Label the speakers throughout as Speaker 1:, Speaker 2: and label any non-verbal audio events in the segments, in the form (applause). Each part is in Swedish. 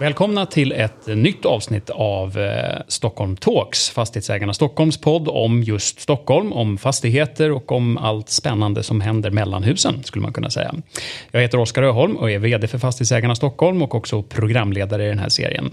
Speaker 1: Välkomna till ett nytt avsnitt av eh, Stockholm Talks, Fastighetsägarna Stockholms podd om just Stockholm, om fastigheter och om allt spännande som händer mellan husen, skulle man kunna säga. Jag heter Oskar Öholm och är VD för Fastighetsägarna Stockholm och också programledare i den här serien.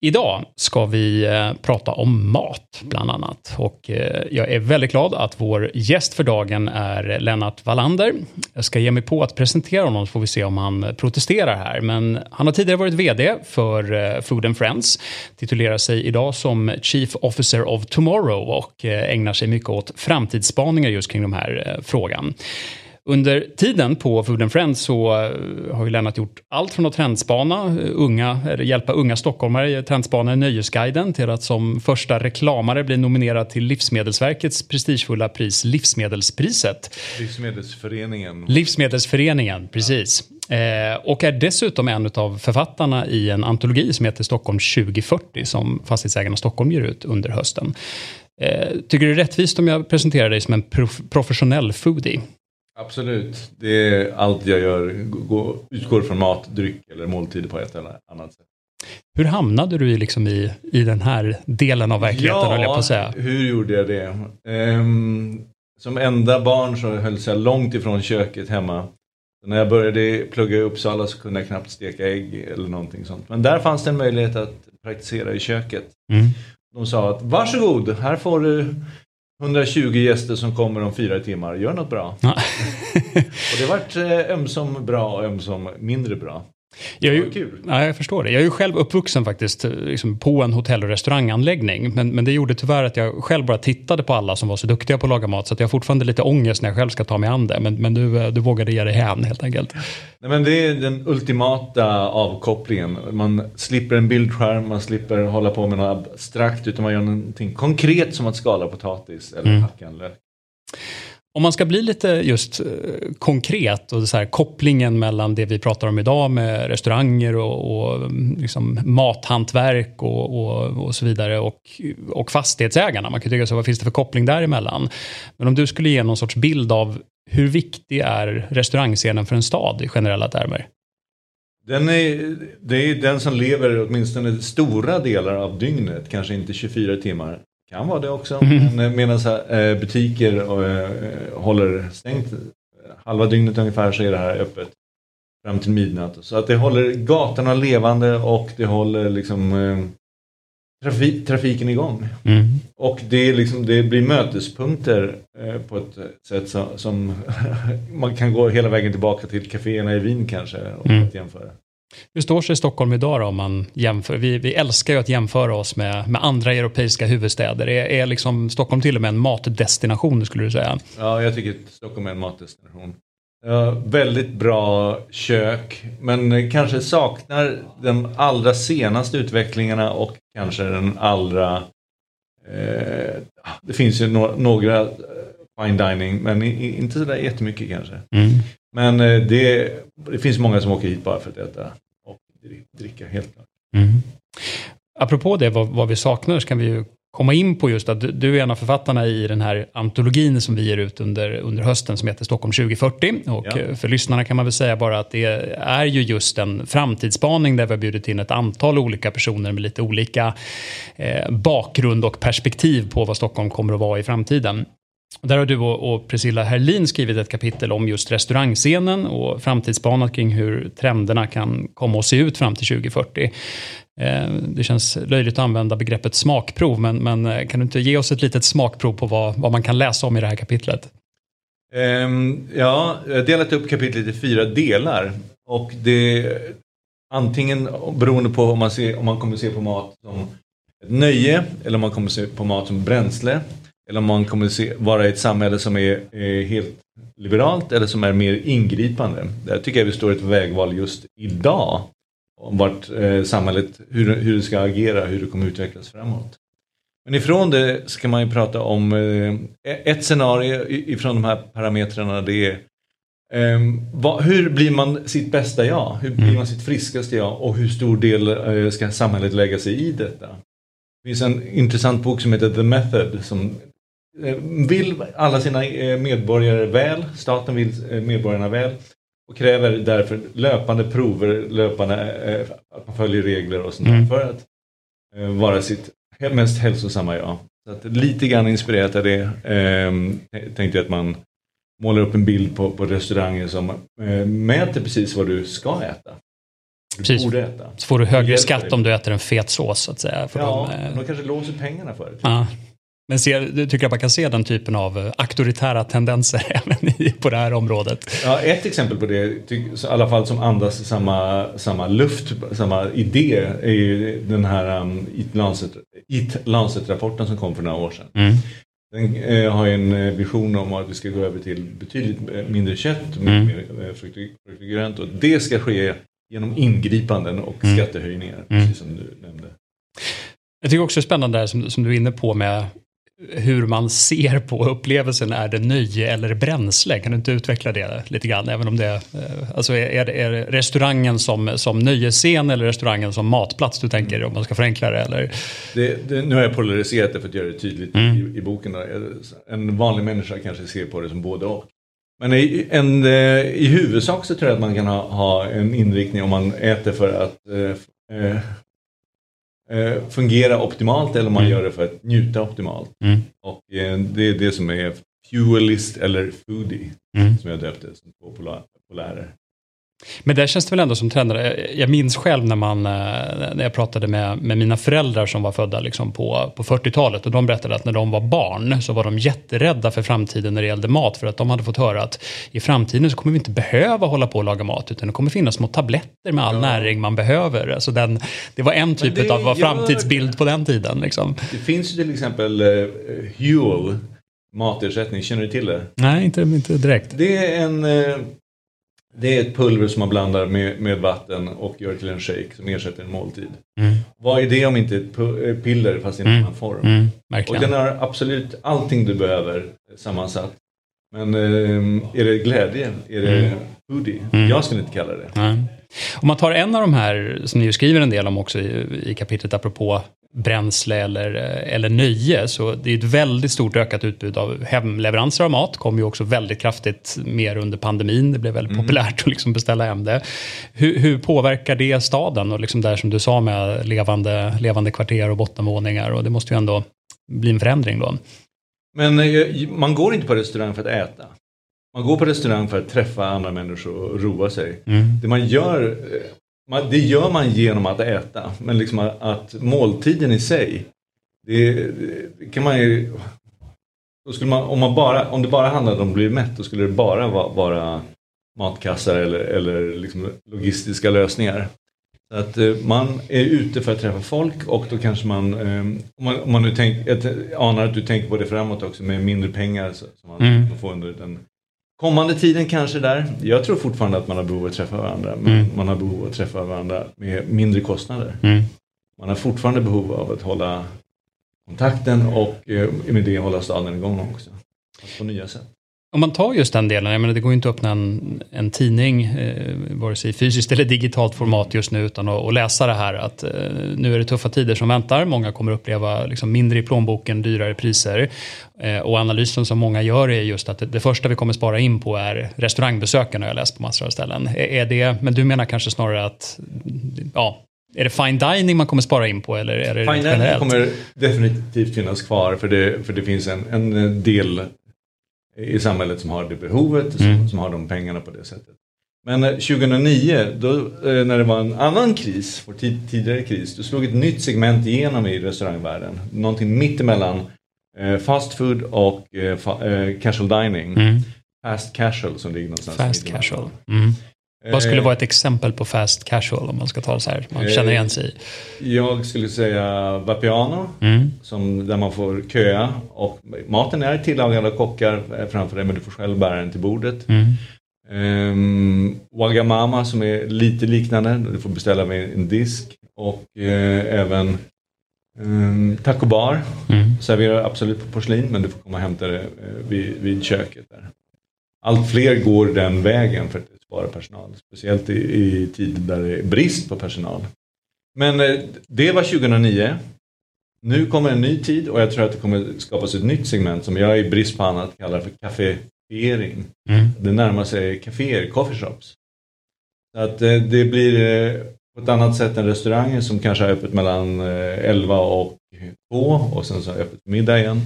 Speaker 1: Idag ska vi eh, prata om mat, bland annat. Och eh, jag är väldigt glad att vår gäst för dagen är Lennart Wallander. Jag ska ge mig på att presentera honom så får vi se om han protesterar här. Men han har tidigare varit VD för eh, Food and Friends, titulerar sig idag som Chief Officer of Tomorrow och ägnar sig mycket åt framtidsspaningar just kring de här frågan. Under tiden på Food and Friends så eh, har ju Lennart gjort allt från att trendspana, eh, unga, eller hjälpa unga stockholmare trendspana i Nöjesguiden till att som första reklamare bli nominerad till Livsmedelsverkets prestigefulla pris Livsmedelspriset.
Speaker 2: Livsmedelsföreningen.
Speaker 1: Livsmedelsföreningen, precis. Ja. Eh, och är dessutom en av författarna i en antologi som heter Stockholm 2040 som Fastighetsägarna Stockholm ger ut under hösten. Eh, tycker du det är rättvist om jag presenterar dig som en prof professionell foodie?
Speaker 2: Absolut, det är allt jag gör, gå, utgår från mat, dryck eller måltider på ett eller annat sätt.
Speaker 1: Hur hamnade du liksom i, i den här delen av verkligheten, ja, jag på att säga?
Speaker 2: hur gjorde jag det? Um, som enda barn så hölls jag långt ifrån köket hemma. Så när jag började plugga i Uppsala så kunde jag knappt steka ägg eller någonting sånt. Men där fanns det en möjlighet att praktisera i köket. Mm. De sa att varsågod, här får du 120 gäster som kommer om fyra timmar, gör något bra. Och det vart eh, ömsom bra och ömsom mindre bra.
Speaker 1: Jag, är ju, kul. Ja, jag förstår det. Jag är ju själv uppvuxen faktiskt liksom på en hotell och restauranganläggning. Men, men det gjorde tyvärr att jag själv bara tittade på alla som var så duktiga på att laga mat. Så jag har fortfarande lite ångest när jag själv ska ta mig an det. Men, men du, eh, du vågade ge dig hän helt enkelt.
Speaker 2: Nej, men det är den ultimata avkopplingen. Man slipper en bildskärm, man slipper hålla på med något abstrakt. Utan man gör någonting konkret som att skala potatis eller mm. hacka en lök.
Speaker 1: Om man ska bli lite just eh, konkret och så här, kopplingen mellan det vi pratar om idag med restauranger och, och mm, liksom mathantverk och, och, och, så vidare och, och fastighetsägarna. Man kan tycka så, vad finns det för koppling däremellan? Men om du skulle ge någon sorts bild av hur viktig är restaurangscenen för en stad i generella termer?
Speaker 2: Den är, det är den som lever åtminstone stora delar av dygnet, kanske inte 24 timmar. Kan vara det också. Men medan äh, butiker äh, håller stängt halva dygnet ungefär så är det här öppet fram till midnatt. Så att det håller gatorna levande och det håller liksom trafik, trafiken igång. Mm. Och det, liksom, det blir mötespunkter eh, på ett sätt som, som (laughs) man kan gå hela vägen tillbaka till kaféerna i Wien kanske. Och mm. jämföra.
Speaker 1: Hur står sig Stockholm idag då, om man jämför? Vi, vi älskar ju att jämföra oss med, med andra europeiska huvudstäder. Är, är liksom Stockholm till och med en matdestination skulle du säga?
Speaker 2: Ja, jag tycker att Stockholm är en matdestination. Ja, väldigt bra kök, men kanske saknar den allra senaste utvecklingarna och kanske den allra... Eh, det finns ju no några fine dining, men inte sådär jättemycket kanske. Mm. Men eh, det, det finns många som åker hit bara för att äta och dricka, helt klart. Mm.
Speaker 1: Apropå det, vad, vad vi saknar, så kan vi ju komma in på just att du är en av författarna i den här antologin som vi ger ut under, under hösten som heter Stockholm 2040. Och ja. Eh, för lyssnarna kan man väl säga bara att det är ju just en framtidsspaning där vi har bjudit in ett antal olika personer med lite olika eh, bakgrund och perspektiv på vad Stockholm kommer att vara i framtiden. Där har du och Priscilla Herlin skrivit ett kapitel om just restaurangscenen och framtidsspanat kring hur trenderna kan komma att se ut fram till 2040. Eh, det känns löjligt att använda begreppet smakprov, men, men eh, kan du inte ge oss ett litet smakprov på vad, vad man kan läsa om i det här kapitlet?
Speaker 2: Um, ja, jag har delat upp kapitlet i fyra delar. Och det antingen beroende på om man, ser, om man kommer se på mat som ett nöje eller om man kommer se på mat som bränsle. Eller om man kommer se, vara i ett samhälle som är, är helt liberalt eller som är mer ingripande. Där tycker jag vi står ett vägval just idag. om vart eh, samhället, hur, hur det ska agera, hur det kommer utvecklas framåt. Men ifrån det ska man ju prata om eh, ett scenario ifrån de här parametrarna det är eh, vad, hur blir man sitt bästa jag? Hur blir
Speaker 1: Mm.
Speaker 2: man sitt friskaste jag? Och hur stor del eh, ska samhället lägga sig i detta? Det finns en intressant bok som heter The Method som vill alla sina eh, medborgare väl, staten vill eh, medborgarna väl och kräver därför löpande prover, löpande eh, att man följer regler och sånt
Speaker 1: Mm.
Speaker 2: för att eh, vara sitt mest hälsosamma jag. Så lite grann inspirerat av det eh, tänkte jag att man målar upp en bild på, på restauranger som eh, mäter precis vad du ska äta. Du
Speaker 1: Precis.
Speaker 2: borde äta.
Speaker 1: Så får du högre skatt om du äter en fet sås så att säga. För
Speaker 2: Ja,
Speaker 1: de, eh,
Speaker 2: de kanske låser pengarna för det.
Speaker 1: ja. Men ser, du tycker att man kan se den typen av eh, auktoritära tendenser (laughs) även på det här området?
Speaker 2: Ja, ett exempel på det, i alla fall som andas samma, samma luft, samma idé, är ju den här um, Eat Lancet-rapporten som kom för några år sedan.
Speaker 1: Mm.
Speaker 2: Den eh, har ju en eh, vision om att vi ska gå över till betydligt eh, mindre kött,
Speaker 1: Mm.
Speaker 2: mer frukt och grönt. Och det ska ske genom ingripanden och
Speaker 1: Mm.
Speaker 2: skattehöjningar,
Speaker 1: Mm.
Speaker 2: precis som du nämnde.
Speaker 1: Jag tycker också det är spännande där som, som du är inne på med hur man ser på upplevelsen. Är det nöje eller bränsle? Kan du inte utveckla det lite grann? Även om det, eh, alltså är, det- är det restaurangen som, som nöjesscen eller restaurangen som matplats du tänker om man ska förenkla det? Eller?
Speaker 2: Det, det, nu har jag polariserat det för att göra det tydligt
Speaker 1: Mm.
Speaker 2: i, i boken. Då. En vanlig människa kanske ser på det som både och. Men i, en, eh, i huvudsak så tror jag att man kan ha, ha en inriktning om man äter för att eh, eh, fungera optimalt eller om man
Speaker 1: Mm.
Speaker 2: gör det för att njuta optimalt.
Speaker 1: Mm.
Speaker 2: Och eh, det är det som är fuelist eller foodie
Speaker 1: Mm.
Speaker 2: som jag döpte som två polärer.
Speaker 1: Men där känns det väl ändå som trender. Jag minns själv när, man, eh, när jag pratade med, med mina föräldrar som var födda liksom på, på 40-talet och de berättade att när de var barn så var de jätterädda för framtiden när det gällde mat för att de hade fått höra att i framtiden så kommer vi inte behöva hålla på och laga mat utan det kommer finnas små tabletter med all
Speaker 2: Ja.
Speaker 1: näring man behöver. Alltså den, det var en typ
Speaker 2: det
Speaker 1: av
Speaker 2: gör
Speaker 1: framtidsbild på den tiden. Liksom.
Speaker 2: Det finns ju till exempel eh, Huel matersättning, känner du till det?
Speaker 1: Nej, inte, inte direkt.
Speaker 2: Det är, en, eh, det är ett pulver som man blandar med, med vatten och gör till en shake som ersätter en måltid.
Speaker 1: Mm.
Speaker 2: Vad är det om inte ett eh, piller fast i en
Speaker 1: Mm.
Speaker 2: annan form?
Speaker 1: Mm,
Speaker 2: Och den har absolut allting du behöver sammansatt. Men eh, är det glädje? Är det
Speaker 1: Mm.
Speaker 2: foodie?
Speaker 1: Mm.
Speaker 2: Jag skulle inte kalla det.
Speaker 1: Om man tar en av de här som ni skriver en del om också i, i kapitlet apropå bränsle eller, eller nöje så det är ett väldigt stort ökat utbud av hemleveranser av mat. kom ju också väldigt kraftigt mer under pandemin. Det blev väldigt
Speaker 2: Mm.
Speaker 1: populärt att liksom beställa hem det. Hur, hur påverkar det staden och liksom där som du sa med levande, levande kvarter och bottenvåningar och det måste ju ändå bli en förändring då.
Speaker 2: Men eh, man går inte på restaurang för att äta. Man går på restaurang för att träffa andra människor och roa sig.
Speaker 1: Mm.
Speaker 2: Det man gör, eh, man, det gör man genom att äta. Men liksom att, att måltiden i sig, det, det kan man ju... Man, om, man bara, om det bara handlade om att bli mätt, då skulle det bara vara, vara matkassar eller, eller liksom logistiska lösningar. Så att eh, man är ute för att träffa folk och då kanske man, eh, om man, om man nu tänk, anar att du tänker på det framåt också med mindre pengar som man
Speaker 1: Mm.
Speaker 2: får under den kommande tiden kanske där. Jag tror fortfarande att man har behov av att träffa varandra men
Speaker 1: Mm.
Speaker 2: man har behov av att träffa varandra med mindre kostnader.
Speaker 1: Mm.
Speaker 2: Man har fortfarande behov av att hålla kontakten och eh, med det hålla staden igång också. På nya sätt.
Speaker 1: Om man tar just den delen, jag menar det går ju inte att öppna en, en tidning, eh, vare sig i fysiskt eller digitalt format just nu, utan att, att läsa det här att eh, nu är det tuffa tider som väntar, många kommer uppleva liksom, mindre i plånboken, dyrare priser. Eh, och analysen som många gör är just att det, det första vi kommer spara in på är restaurangbesöken, har jag läst på massor av ställen. Är, är det, men du menar kanske snarare att, ja, är det fine dining man kommer spara in på eller är det
Speaker 2: Fine dining
Speaker 1: generellt?
Speaker 2: kommer definitivt finnas kvar för det, för det finns en, en del i samhället som har det behovet, som,
Speaker 1: Mm.
Speaker 2: som har de pengarna på det sättet. Men eh, 2009, då, eh, när det var en annan kris, vår tid, tidigare kris, då slog ett nytt segment igenom i restaurangvärlden. Någonting mittemellan eh, fast food och eh, fa, eh, casual dining.
Speaker 1: Mm.
Speaker 2: Fast casual som ligger någonstans
Speaker 1: Fast casual. Mm. Vad skulle
Speaker 2: Eh,
Speaker 1: vara ett exempel på fast casual om man ska ta det så här, man känner igen sig i?
Speaker 2: Jag skulle säga Vapiano.
Speaker 1: Mm.
Speaker 2: Som, där man får köa och maten är tillagad av kockar eh, framför dig men du får själv bära den till bordet.
Speaker 1: Mm.
Speaker 2: Um, Wagamama som är lite liknande, du får beställa med en disk. Och eh, även um, Taco Bar
Speaker 1: Mm.
Speaker 2: serverar absolut på porslin men du får komma och hämta det eh, vid, vid köket. där. Allt fler går den vägen för att spara personal. Speciellt i, i tider där det är brist på personal. Men eh, det var 2009. Nu kommer en ny tid och jag tror att det kommer skapas ett nytt segment som jag i brist på annat kallar för kaféering.
Speaker 1: Mm.
Speaker 2: Det närmar sig kaféer, coffee shops. Så att eh, det blir eh, på ett annat sätt än restauranger som kanske har öppet mellan eh, 11 och 2 och sen så öppet middag igen.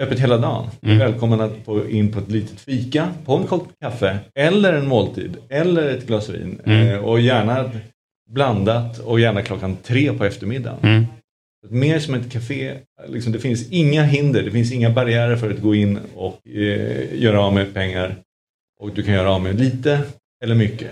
Speaker 2: Öppet hela dagen.
Speaker 1: Mm.
Speaker 2: Välkommen att få in på ett litet fika, på en kopp kaffe eller en måltid eller ett glas vin.
Speaker 1: Mm.
Speaker 2: Eh, och gärna blandat och gärna klockan tre på eftermiddagen.
Speaker 1: Mm.
Speaker 2: Mer som ett café, liksom, det finns inga hinder, det finns inga barriärer för att gå in och eh, göra av med pengar. Och du kan göra av med lite eller mycket.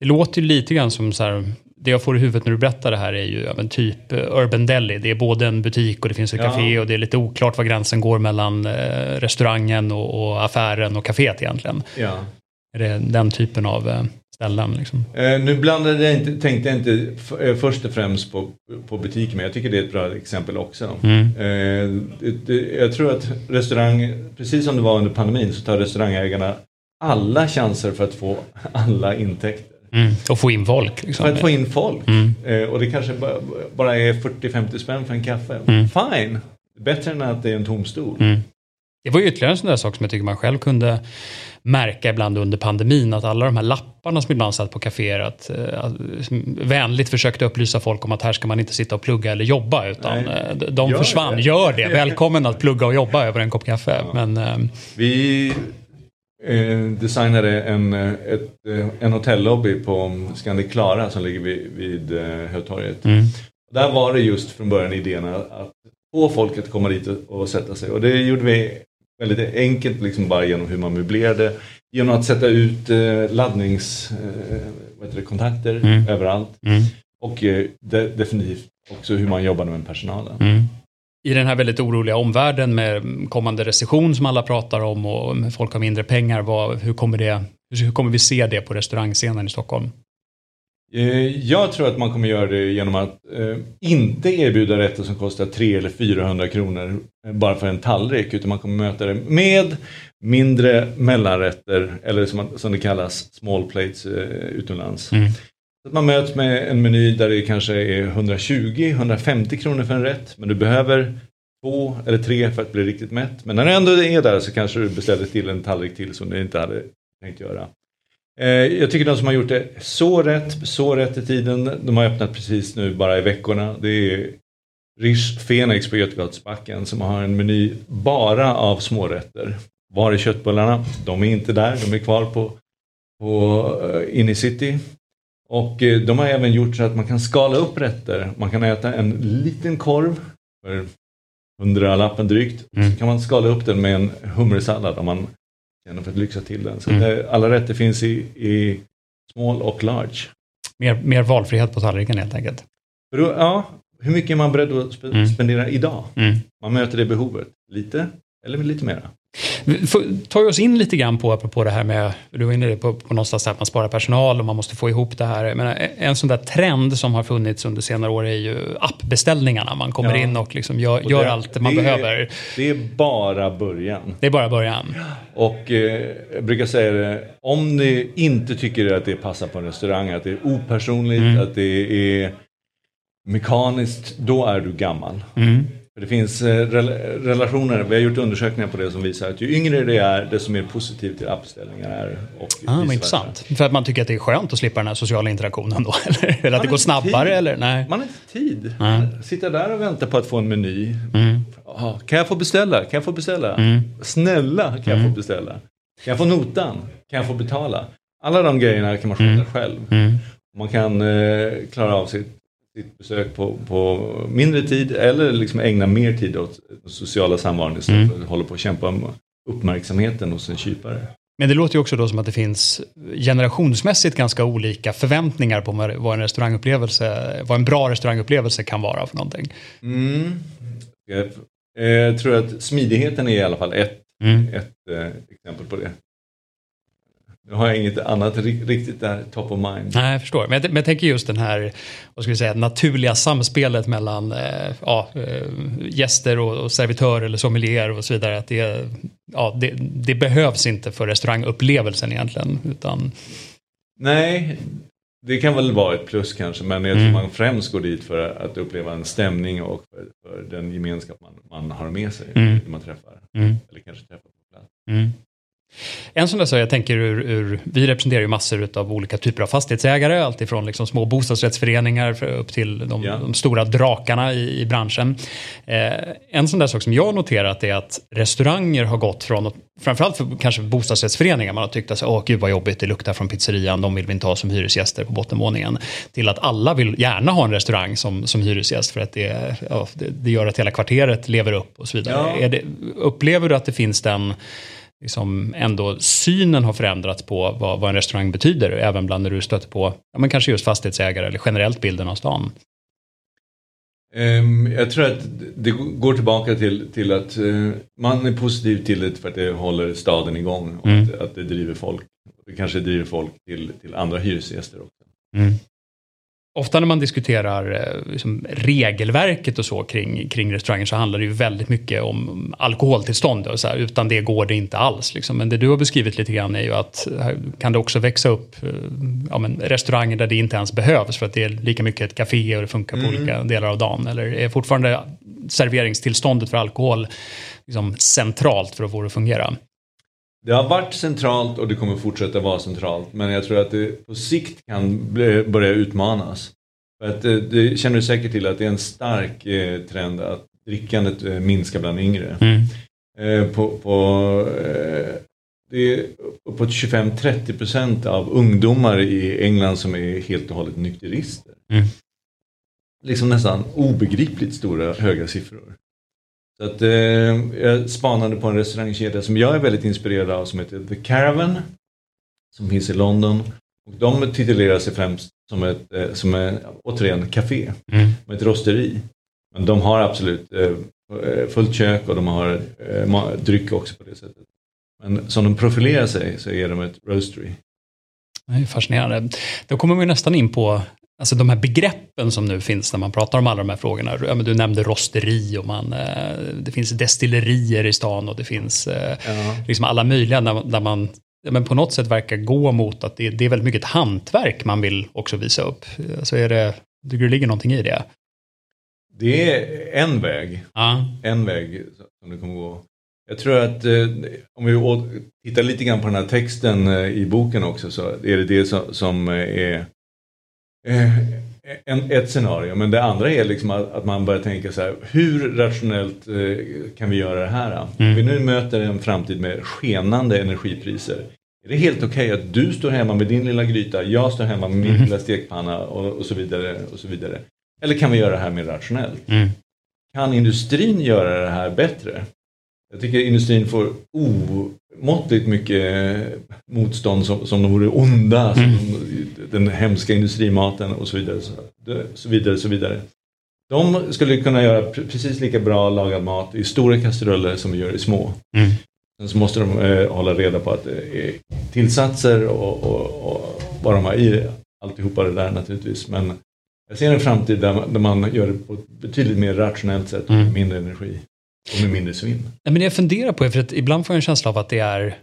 Speaker 1: Det låter ju lite grann som så här, det jag får i huvudet när du berättar det här är ju ja, typ eh, Urban Deli. Det är både en butik och det finns ett
Speaker 2: Ja.
Speaker 1: café och det är lite oklart var gränsen går mellan eh, restaurangen och, och affären och kaféet egentligen.
Speaker 2: Ja.
Speaker 1: Är det den typen av eh, ställen? Liksom?
Speaker 2: Eh, nu blandade jag inte, tänkte jag inte först och främst på, på butiken, men jag tycker det är ett bra exempel också.
Speaker 1: Mm.
Speaker 2: Eh, det, jag tror att restaurang, precis som det var under pandemin, så tar restaurangägarna alla chanser för att få alla intäkter.
Speaker 1: Mm. Och få in folk. Liksom.
Speaker 2: För att få in folk.
Speaker 1: Mm.
Speaker 2: Eh, och det kanske ba- bara är 40-50 spänn för en kaffe.
Speaker 1: Mm.
Speaker 2: Fine! Bättre än att det är en tom stol.
Speaker 1: Mm. Det var ju ytterligare en sån där sak som jag tycker man själv kunde märka ibland under pandemin att alla de här lapparna som ibland satt på kaféer att, eh, att vänligt försökte upplysa folk om att här ska man inte sitta och plugga eller jobba utan
Speaker 2: Nej.
Speaker 1: eh, de-
Speaker 2: Gör
Speaker 1: försvann.
Speaker 2: det.
Speaker 1: Gör det, välkommen att plugga och jobba över en kopp kaffe. Men eh,
Speaker 2: Vi designade en, eh, ett, eh, en hotellobby på Scandic Klara som ligger vid, vid eh, Hötorget.
Speaker 1: mm,
Speaker 2: Där var det just från början idén att få folk att komma dit och, sätta sig. Och det gjorde vi väldigt enkelt, liksom bara genom hur man möblerade. Genom att sätta ut eh, laddnings, eh, vad heter det, kontakter
Speaker 1: Mm.
Speaker 2: överallt.
Speaker 1: mm,
Speaker 2: Och eh, de, definitivt också hur man jobbade med personalen.
Speaker 1: mm. I den här väldigt oroliga omvärlden med kommande recession som alla pratar om och folk har mindre pengar, vad, hur, kommer det, hur kommer vi se det på restaurangscenen i Stockholm?
Speaker 2: Eh, Jag tror att man kommer göra det genom att eh, inte erbjuda rätter som kostar 300 eller 400 kronor eh, bara för en tallrik, utan man kommer möta det med mindre mellanrätter, eller som, som det kallas, small plates utomlands.
Speaker 1: Mm.
Speaker 2: Att man möts med en meny där det kanske är 120-150 kronor för en rätt, men du behöver två eller tre för att bli riktigt mätt. Men när du ändå är där så kanske du beställer till en tallrik till som du inte hade tänkt göra. Eh, jag tycker de som har gjort det så rätt, så rätt i tiden, de har öppnat precis nu bara i veckorna. Det är Rish Fenix på Götgatsbacken som har en meny bara av smårätter. Var är köttbullarna? De är inte där, de är kvar på, på eh, uh, inne i city. Och eh, de har även gjort så att man kan skala upp rätter. Man kan äta en liten korv för hundralappen drygt.
Speaker 1: Mm.
Speaker 2: Så kan man skala upp den med en hummersallad om man känner för att lyxa till den. Så
Speaker 1: Mm.
Speaker 2: det, alla rätter finns i, i small och large.
Speaker 1: Mer, mer valfrihet på tallriken helt enkelt.
Speaker 2: Då, ja, hur mycket är man beredd att spe,
Speaker 1: Mm.
Speaker 2: spendera idag?
Speaker 1: Mm.
Speaker 2: Man möter det behovet. Lite eller lite mera.
Speaker 1: Tar oss in lite grann på, apropå det här med, du var inne på, på någonstans att man sparar personal och man måste få ihop det här. Men en sån där trend som har funnits under senare år är ju appbeställningarna. Man kommer
Speaker 2: Ja.
Speaker 1: in och liksom gör,
Speaker 2: Och
Speaker 1: gör
Speaker 2: det-
Speaker 1: allt man
Speaker 2: det är-
Speaker 1: behöver.
Speaker 2: Det är bara början.
Speaker 1: Det är bara början.
Speaker 2: Och eh, jag brukar säga det, om ni inte tycker att det passar på en restaurang, att det är opersonligt,
Speaker 1: Mm.
Speaker 2: att det är mekaniskt, då är du gammal.
Speaker 1: Mm.
Speaker 2: För det finns eh, rel- relationer, vi har gjort undersökningar på det som visar att ju yngre det är, desto mer positivt till appställningar är. Och
Speaker 1: Ah,
Speaker 2: versa.
Speaker 1: intressant. För att man tycker att det är skönt att slippa den här sociala interaktionen då? (laughs) Eller, eller att det går snabbare?
Speaker 2: tid.
Speaker 1: Eller? Nej.
Speaker 2: Man har inte tid.
Speaker 1: Nej.
Speaker 2: Sitta där och vänta på att få en meny.
Speaker 1: Mm.
Speaker 2: Kan jag få beställa? Kan jag få beställa?
Speaker 1: Mm.
Speaker 2: Snälla, kan jag få beställa? Kan jag få notan? Kan jag få betala? Alla de grejerna kan man sköta
Speaker 1: Mm.
Speaker 2: själv.
Speaker 1: Mm.
Speaker 2: Man kan eh, klara av sitt, sitt besök på, på mindre tid eller liksom ägna mer tid åt sociala samvaron istället
Speaker 1: Mm.
Speaker 2: för att hålla på och kämpa om uppmärksamheten hos en kypare.
Speaker 1: Men det låter ju också då som att det finns generationsmässigt ganska olika förväntningar på vad en restaurangupplevelse, vad en bra restaurangupplevelse kan vara för någonting.
Speaker 2: Mm. Jag, jag tror att smidigheten är i alla fall ett,
Speaker 1: Mm.
Speaker 2: ett eh, exempel på det. Nu har jag inget annat riktigt där top of mind.
Speaker 1: Nej, jag förstår. Men jag, men jag tänker just den här vad ska vi säga, naturliga samspelet mellan eh, ja, eh, gäster och, och servitör eller sommelier och så vidare. Att det, ja, det, det behövs inte för restaurangupplevelsen egentligen. Utan...
Speaker 2: Nej, det kan väl vara ett plus kanske, men jag tror mm. man främst går dit för att uppleva en stämning och för, för den gemenskap man, man har med sig mm. när man träffar. Mm. Eller kanske träffar på plats.
Speaker 1: En sån där sak, jag tänker ur, ur, vi representerar ju massor av olika typer av fastighetsägare, alltifrån liksom små bostadsrättsföreningar upp till de, ja. de stora drakarna i, i branschen. Eh, en sån där sak som jag har noterat är att restauranger har gått från, framförallt för kanske bostadsrättsföreningar, man har tyckt att åh gud vad jobbigt det luktar från pizzerian, de vill vi inte ha som hyresgäster på bottenvåningen. Till att alla vill gärna ha en restaurang som, som hyresgäst för att det, ja, det, det gör att hela kvarteret lever upp och så vidare. Ja. Det, upplever du att det finns den liksom ändå synen har förändrats på vad, vad en restaurang betyder, även bland när du stöter på ja, men kanske just fastighetsägare eller generellt bilden av stan?
Speaker 2: Um, jag tror att det går tillbaka till, till att uh, man är positiv till det för att det håller staden igång och mm. att, att, det driver folk. Det kanske driver folk till, till andra hyresgäster också. Mm.
Speaker 1: Ofta när man diskuterar eh, liksom, regelverket och så kring, kring restauranger så handlar det ju väldigt mycket om alkoholtillstånd. Och så här, utan det går det inte alls. Liksom. Men det du har beskrivit lite grann är ju att här kan det också växa upp eh, ja, men, restauranger där det inte ens behövs för att det är lika mycket ett café och det funkar på mm. olika delar av dagen. Eller är fortfarande serveringstillståndet för alkohol liksom, centralt för att få det att fungera?
Speaker 2: Det har varit centralt och det kommer fortsätta vara centralt. Men jag tror att det på sikt kan börja utmanas. För att det, det känner du säkert till att det är en stark eh, trend att drickandet eh, minskar bland yngre. Mm. Eh, på, på, eh, det är uppåt 25-30% av ungdomar i England som är helt och hållet nykterister. Mm. Liksom nästan obegripligt stora höga siffror. Så att, eh, jag spanade på en restaurangkedja som jag är väldigt inspirerad av som heter The Caravan. Som finns i London. Och de titulerar sig främst som ett, eh, som är, återigen, café. Mm. Med ett rosteri. Men de har absolut eh, fullt kök och de har eh, dryck också på det sättet. Men som de profilerar sig så är de ett roastery.
Speaker 1: Det är fascinerande. Då kommer vi nästan in på Alltså de här begreppen som nu finns när man pratar om alla de här frågorna. Du nämnde rosteri och man, eh, det finns destillerier i stan och det finns eh, ja. liksom alla möjliga där, man men på något sätt verkar gå mot att det, det är väldigt mycket ett hantverk man vill också visa upp. Så är det, tycker du det ligger någonting i det?
Speaker 2: Det är en väg. Ja. En väg som det kommer gå. Jag tror att eh, om vi tittar lite grann på den här texten i boken också så är det det som, som är en, ett scenario, men det andra är liksom att, att, man börjar tänka så här, hur rationellt eh, kan vi göra det här? Mm. Vi nu möter en framtid med skenande energipriser. Är det helt okej okay att du står hemma med din lilla gryta, jag står hemma med min mm. lilla stekpanna och, och, så vidare och så vidare? Eller kan vi göra det här mer rationellt? Mm. Kan industrin göra det här bättre? Jag tycker industrin får omåttligt mycket motstånd som, som de vore onda, mm. som den hemska industrimaten och så vidare. Så vidare, så vidare. De skulle kunna göra precis lika bra lagad mat i stora kastruller som vi gör i små. Mm. Sen så måste de eh, hålla reda på att det är tillsatser och, och, och vad de har i alltihopa det där naturligtvis. Men jag ser en framtid där man, där man gör det på ett betydligt mer rationellt sätt och mm. mindre energi. Och med mindre svinn.
Speaker 1: men jag funderar på det, för att ibland får jag en känsla av att det är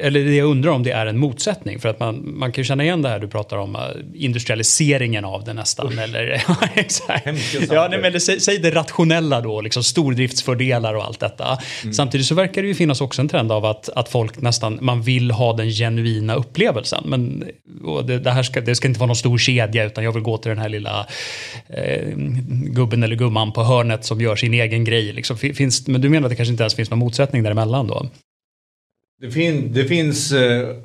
Speaker 1: eller det jag undrar om det är en motsättning. För att man, man kan känna igen det här du pratar om, uh, industrialiseringen av det nästan. Usch. Eller, (laughs) exakt. Ja, nej, men säg, säg, det rationella då, liksom stordriftsfördelar och allt detta. Mm. Samtidigt så verkar det ju finnas också en trend av att, att folk nästan, man vill ha den genuina upplevelsen. Men det, det, här ska, det ska inte vara någon stor kedja utan jag vill gå till den här lilla eh, gubben eller gumman på hörnet som gör sin egen grej. Liksom. Finns, men du menar att det kanske inte ens finns någon motsättning däremellan då?
Speaker 2: Det, fin det finns eh,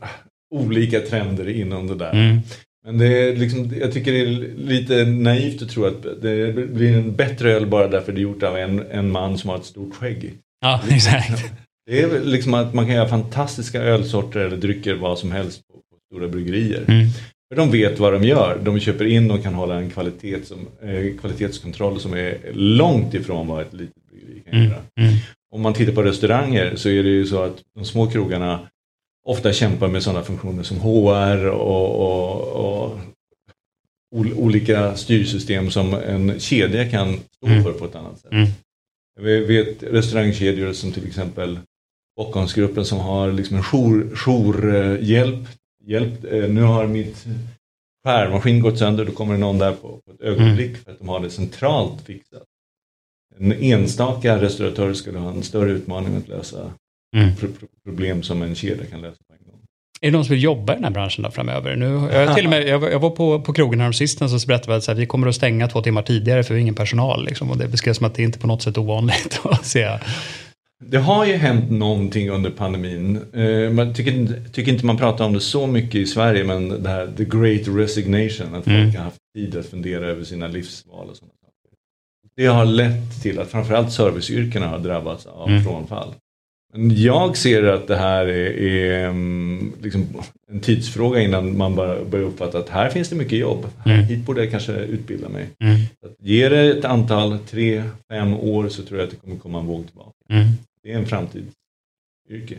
Speaker 2: olika trender inom det där. Mm. Men det är liksom, jag tycker det är lite naivt att tro att det blir en bättre öl bara därför det är gjort av en, en man som har ett stort skägg.
Speaker 1: Ja, exakt.
Speaker 2: Det är liksom att man kan göra fantastiska ölsorter eller drycker vad som helst på, på stora bryggerier. Mm. För de vet vad de gör. De köper in och kan hålla en kvalitet som, eh, kvalitetskontroll som är långt ifrån vad ett litet bryggeri kan mm. göra. Mm om man tittar på restauranger så är det ju så att de små krogarna ofta kämpar med sådana funktioner som HR och, och, och olika styrsystem som en kedja kan stå mm. för på ett annat sätt. Mm. Vi vet restaurangkedjor som till exempel Bockholmsgruppen som har liksom en jour, jourhjälp. Hjälp, eh, nu har mitt skärmaskin gått sönder, då kommer det någon där på, på ett ögonblick mm. för att de har det centralt fixat. En enstaka restauratör skulle ha en större utmaning att lösa mm. problem som en kedja kan lösa på en gång.
Speaker 1: Är det någon som vill jobba i den här branschen då framöver? Nu, jag, till och med, jag, jag var på, på krogen häromsistens så berättade att vi kommer att stänga två timmar tidigare för vi har ingen personal. Liksom, och det beskrevs som att det inte på något sätt ovanligt (laughs) att se.
Speaker 2: Det har ju hänt någonting under pandemin. Eh, man tycker, tycker inte man pratar om det så mycket i Sverige men det här the great resignation. Att mm. folk har haft tid att fundera över sina livsval och sådana. Det har lett till att framförallt serviceyrkena har drabbats av mm. frånfall. Jag ser att det här är, är mm, liksom en tidsfråga innan man börjar uppfatta att här finns det mycket jobb. Mm. Hit borde jag kanske utbilda mig. Mm. Att ge det ett antal, tre, fem år så tror jag att det kommer komma en våg tillbaka. Mm. Det är en framtidsyrke.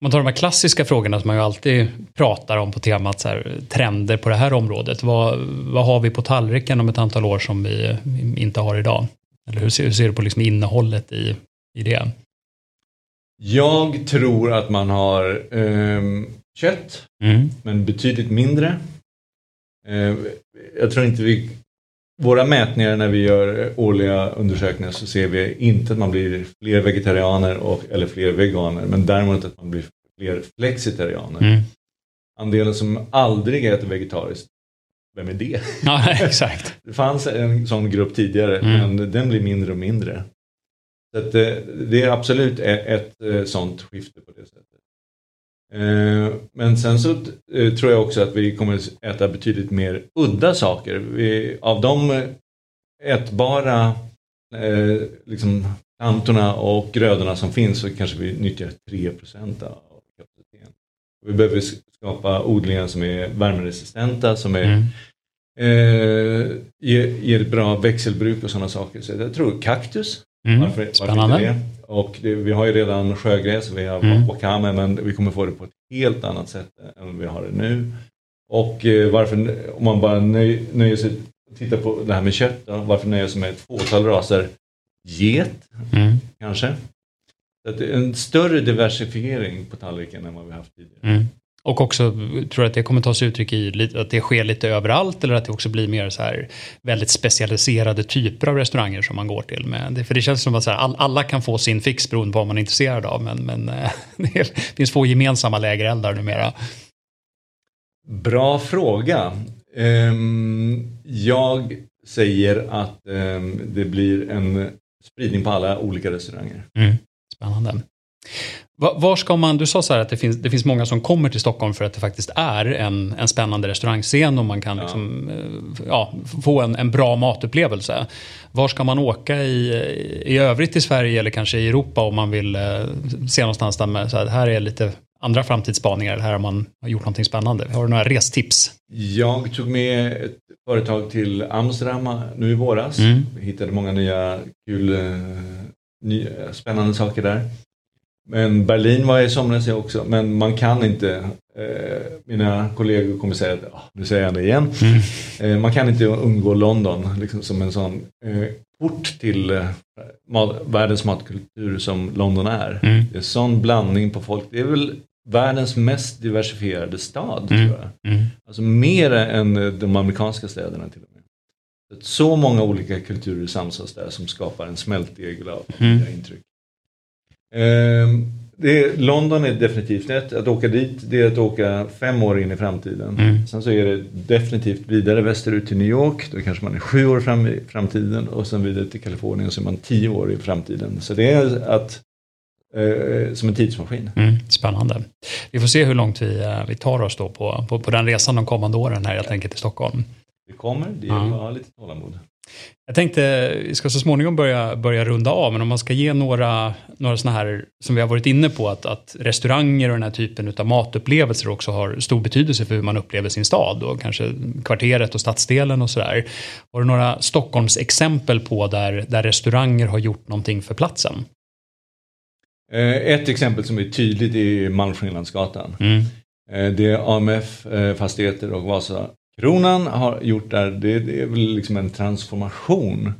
Speaker 1: Man tar de här klassiska frågorna som man ju alltid pratar om på temat så här, trender på det här området. Vad, vad har vi på tallriken om ett antal år som vi inte har idag? Eller hur ser, hur ser du på liksom innehållet i, i det?
Speaker 2: Jag tror att man har eh, kött, mm. men betydligt mindre. Eh, jag tror inte vi... Våra mätningar när vi gör årliga undersökningar så ser vi inte att man blir fler vegetarianer och, eller fler veganer, men däremot att man blir fler flexitarianer. Mm. Andelen som aldrig äter vegetariskt, vem är det? (laughs)
Speaker 1: Ja, exakt.
Speaker 2: det fanns en sån grupp tidigare, mm. men den blir mindre och mindre. Så att, eh, det är absolut ett, ett eh, sånt skifte på det sättet. Eh, men sen så tror jag också att vi kommer äta betydligt mer udda saker. Vi, av de ätbara liksom, plantorna och grödorna som finns så kanske vi nyttjar 3% av kapaciteten. Vi behöver skapa odlingar som är värmeresistenta, som är, mm. eh, ger, ger bra växelbruk och sådana saker. Så jag tror kaktus
Speaker 1: Mm. Varför, Spännande. Varför det?
Speaker 2: Och det, vi har ju redan sjögräs, vi har mm. wakame, men vi kommer få det på ett helt annat sätt än vi har det nu. Och eh, varför, om man bara nöj, nöjer sig titta på det här med kött, då, varför nöjer sig med ett fåtal raser? Get, mm. kanske. Så att en större diversifiering på tallriken än vad vi haft tidigare.
Speaker 1: Mm. Och också, tror att det kommer ta sig uttryck i att det sker lite överallt eller att det också blir mer så här väldigt specialiserade typer av restauranger som man går till? Med? För det känns som att så här, alla kan få sin fix beroende på vad man är intresserad av men, men eh, (laughs) det finns få gemensamma lägereldar numera.
Speaker 2: Bra fråga. Um, jag säger att um, det blir en spridning på alla olika restauranger.
Speaker 1: Mm, spännande. Var ska man, du sa så här att det finns, det finns många som kommer till Stockholm för att det faktiskt är en, en spännande restaurangscen och man kan ja. Liksom, eh, ja, få en, en bra matupplevelse. Var ska man åka i, i övrigt i Sverige eller kanske i Europa om man vill eh, se någonstans där med, så här, här är lite andra framtidsspaningar, här har man gjort någonting spännande. Har du några restips?
Speaker 2: Jag tog med ett företag till Amsterdam nu i våras. Mm. hittade många nya kul, eh, nya, spännande saker där. Men Berlin var jag i somras jag också, men man kan inte, eh, mina kollegor kommer säga att, ah, nu säger jag det igen, mm. eh, man kan inte undgå London liksom som en sån eh, port till eh, mat, världens matkultur som London är. Mm. Det är sån blandning på folk, det är väl världens mest diversifierade stad mm. tror jag. Mm. Alltså mer än de amerikanska städerna till och med. Så många olika kulturer samsas där som skapar en smältdegel av mm. intryck. Ehm, det London är definitivt ett. Att åka dit det är att åka fem år in i framtiden. Mm. Sen så är det definitivt vidare västerut till New York. Då kanske man är sju år fram i framtiden. Och sen vidare till Kalifornien så är man tio år i framtiden. Så det är att eh, som en tidsmaskin.
Speaker 1: Mm, spännande. Vi får se hur långt vi, eh, vi tar oss då på, på, på den resan de kommande åren här helt enkelt till Stockholm.
Speaker 2: Det kommer, det att ha lite tålamod.
Speaker 1: Jag tänkte, vi ska så småningom börja, börja runda av, men om man ska ge några, några sådana här, som vi har varit inne på, att, att restauranger och den här typen av matupplevelser också har stor betydelse för hur man upplever sin stad och kanske kvarteret och stadsdelen och sådär. Har du några Stockholms exempel på där, där restauranger har gjort någonting för platsen?
Speaker 2: Eh, ett exempel som är tydligt är Malmskillnadsgatan. Mm. Eh, det AMF eh, Fastigheter och Vasakronan har gjort där, det, det är väl liksom en transformation.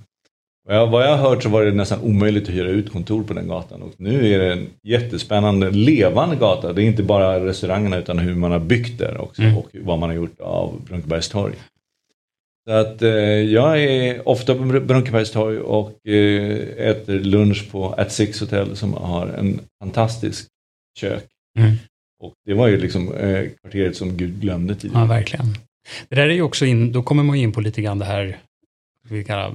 Speaker 2: Vad jag har hört så var det nästan omöjligt att hyra ut kontor på den gatan och nu är det en jättespännande, levande gata. Det är inte bara restaurangerna utan hur man har byggt där också mm. och vad man har gjort av Brunkebergs torg. Så att eh, jag är ofta på Brunkebergs torg och eh, äter lunch på At Six Hotel som har en fantastisk kök. Mm. Och det var ju liksom eh, kvarteret som Gud glömde tidigare.
Speaker 1: Ja, verkligen. Det där är ju också in, då kommer man in på lite grann det här vi kallar,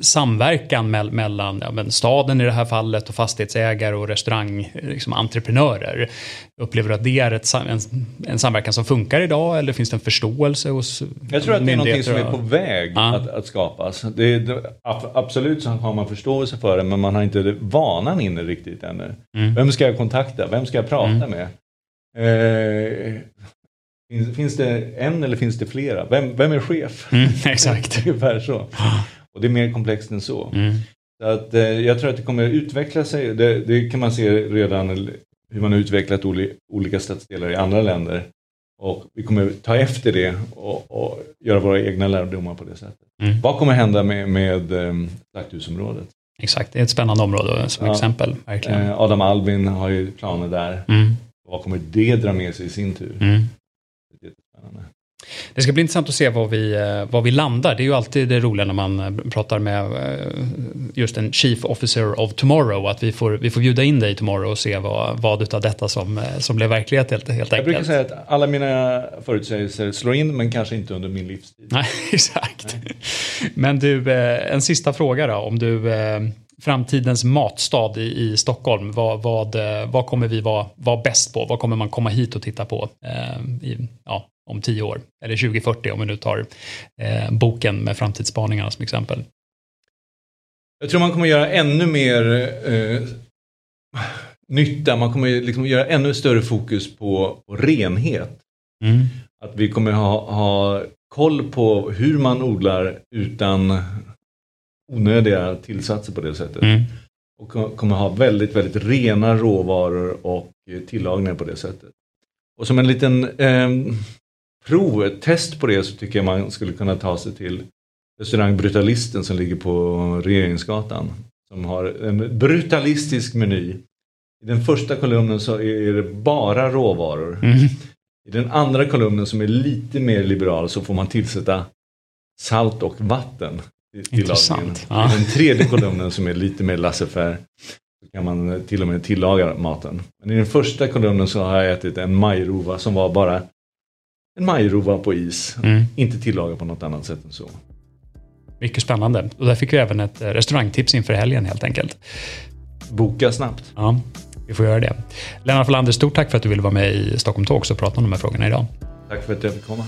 Speaker 1: samverkan me mellan ja, men staden i det här fallet och fastighetsägare och restaurangentreprenörer. Liksom, Upplever du att det är ett, en, en, samverkan som funkar idag eller finns det en förståelse hos
Speaker 2: Jag tror att det är någonting som är på väg ja. att, att, skapas. Det, det, absolut så har man förståelse för det men man har inte vanan inne riktigt ännu. Mm. Vem ska jag kontakta? Vem ska jag prata mm. med? Eh, Finns, finns det en eller finns det flera? Vem, vem är chef?
Speaker 1: Mm, (laughs) exakt. (laughs)
Speaker 2: Ungefär så. Och det är mer komplext än så. Mm. så att, eh, jag tror att det kommer att utveckla sig. Det, det, kan man se redan hur man har utvecklat oli, olika stadsdelar i andra länder. Och vi kommer ta efter det och, och göra våra egna lärdomar på det sättet. Mm. Vad kommer hända med, med um, Slakthusområdet?
Speaker 1: Exakt, det är ett spännande område som ja. exempel. Verkligen.
Speaker 2: Eh, Adam Albin har ju planer där. Mm. Vad kommer det dra med sig i sin tur? Mm.
Speaker 1: Det ska bli intressant att se var vi, eh, var vi landar. Det är ju alltid det roliga när man eh, pratar med eh, just en Chief Officer of Tomorrow. Att vi får, vi får bjuda in dig tomorrow och se vad, vad av detta som, som blev verklighet helt, helt enkelt.
Speaker 2: Jag brukar säga att alla mina förutsägelser slår in men kanske inte under min livstid.
Speaker 1: Nej, (laughs) exakt. Nej. Men du, en sista fråga då. Om du framtidens matstad i, i Stockholm. Vad, vad, vad kommer vi vara, vara bäst på? Vad kommer man komma hit och titta på eh, i, ja, om tio år? Eller 2040 om vi nu tar eh, boken med framtidsspaningarna som exempel.
Speaker 2: Jag tror man kommer göra ännu mer eh, nytta. Man kommer liksom göra ännu större fokus på, på renhet. Mm. Att vi kommer ha, ha koll på hur man odlar utan onödiga tillsatser på det sättet. Mm. Och kommer ha väldigt, väldigt rena råvaror och tillagningar på det sättet. Och som en liten eh, prov, ett test på det så tycker jag man skulle kunna ta sig till restaurang Brutalisten som ligger på Regeringsgatan. Som har en brutalistisk meny. I den första kolumnen så är det bara råvaror. Mm. I den andra kolumnen som är lite mer liberal så får man tillsätta salt och vatten.
Speaker 1: Intressant.
Speaker 2: Ja. I den tredje kolumnen som är lite mer laissez-faire så kan man till och med tillaga maten. Men i den första kolumnen så har jag ätit en majrova som var bara en majrova på is. Mm. Inte tillagad på något annat sätt än så.
Speaker 1: Mycket spännande. Och där fick vi även ett eh, restaurangtips inför helgen helt enkelt.
Speaker 2: Boka snabbt.
Speaker 1: Ja, vi får göra det. Lennart Wallander, stort tack för att du ville vara med i Stockholm Talks och prata om de här frågorna idag.
Speaker 2: Tack för att jag fick komma.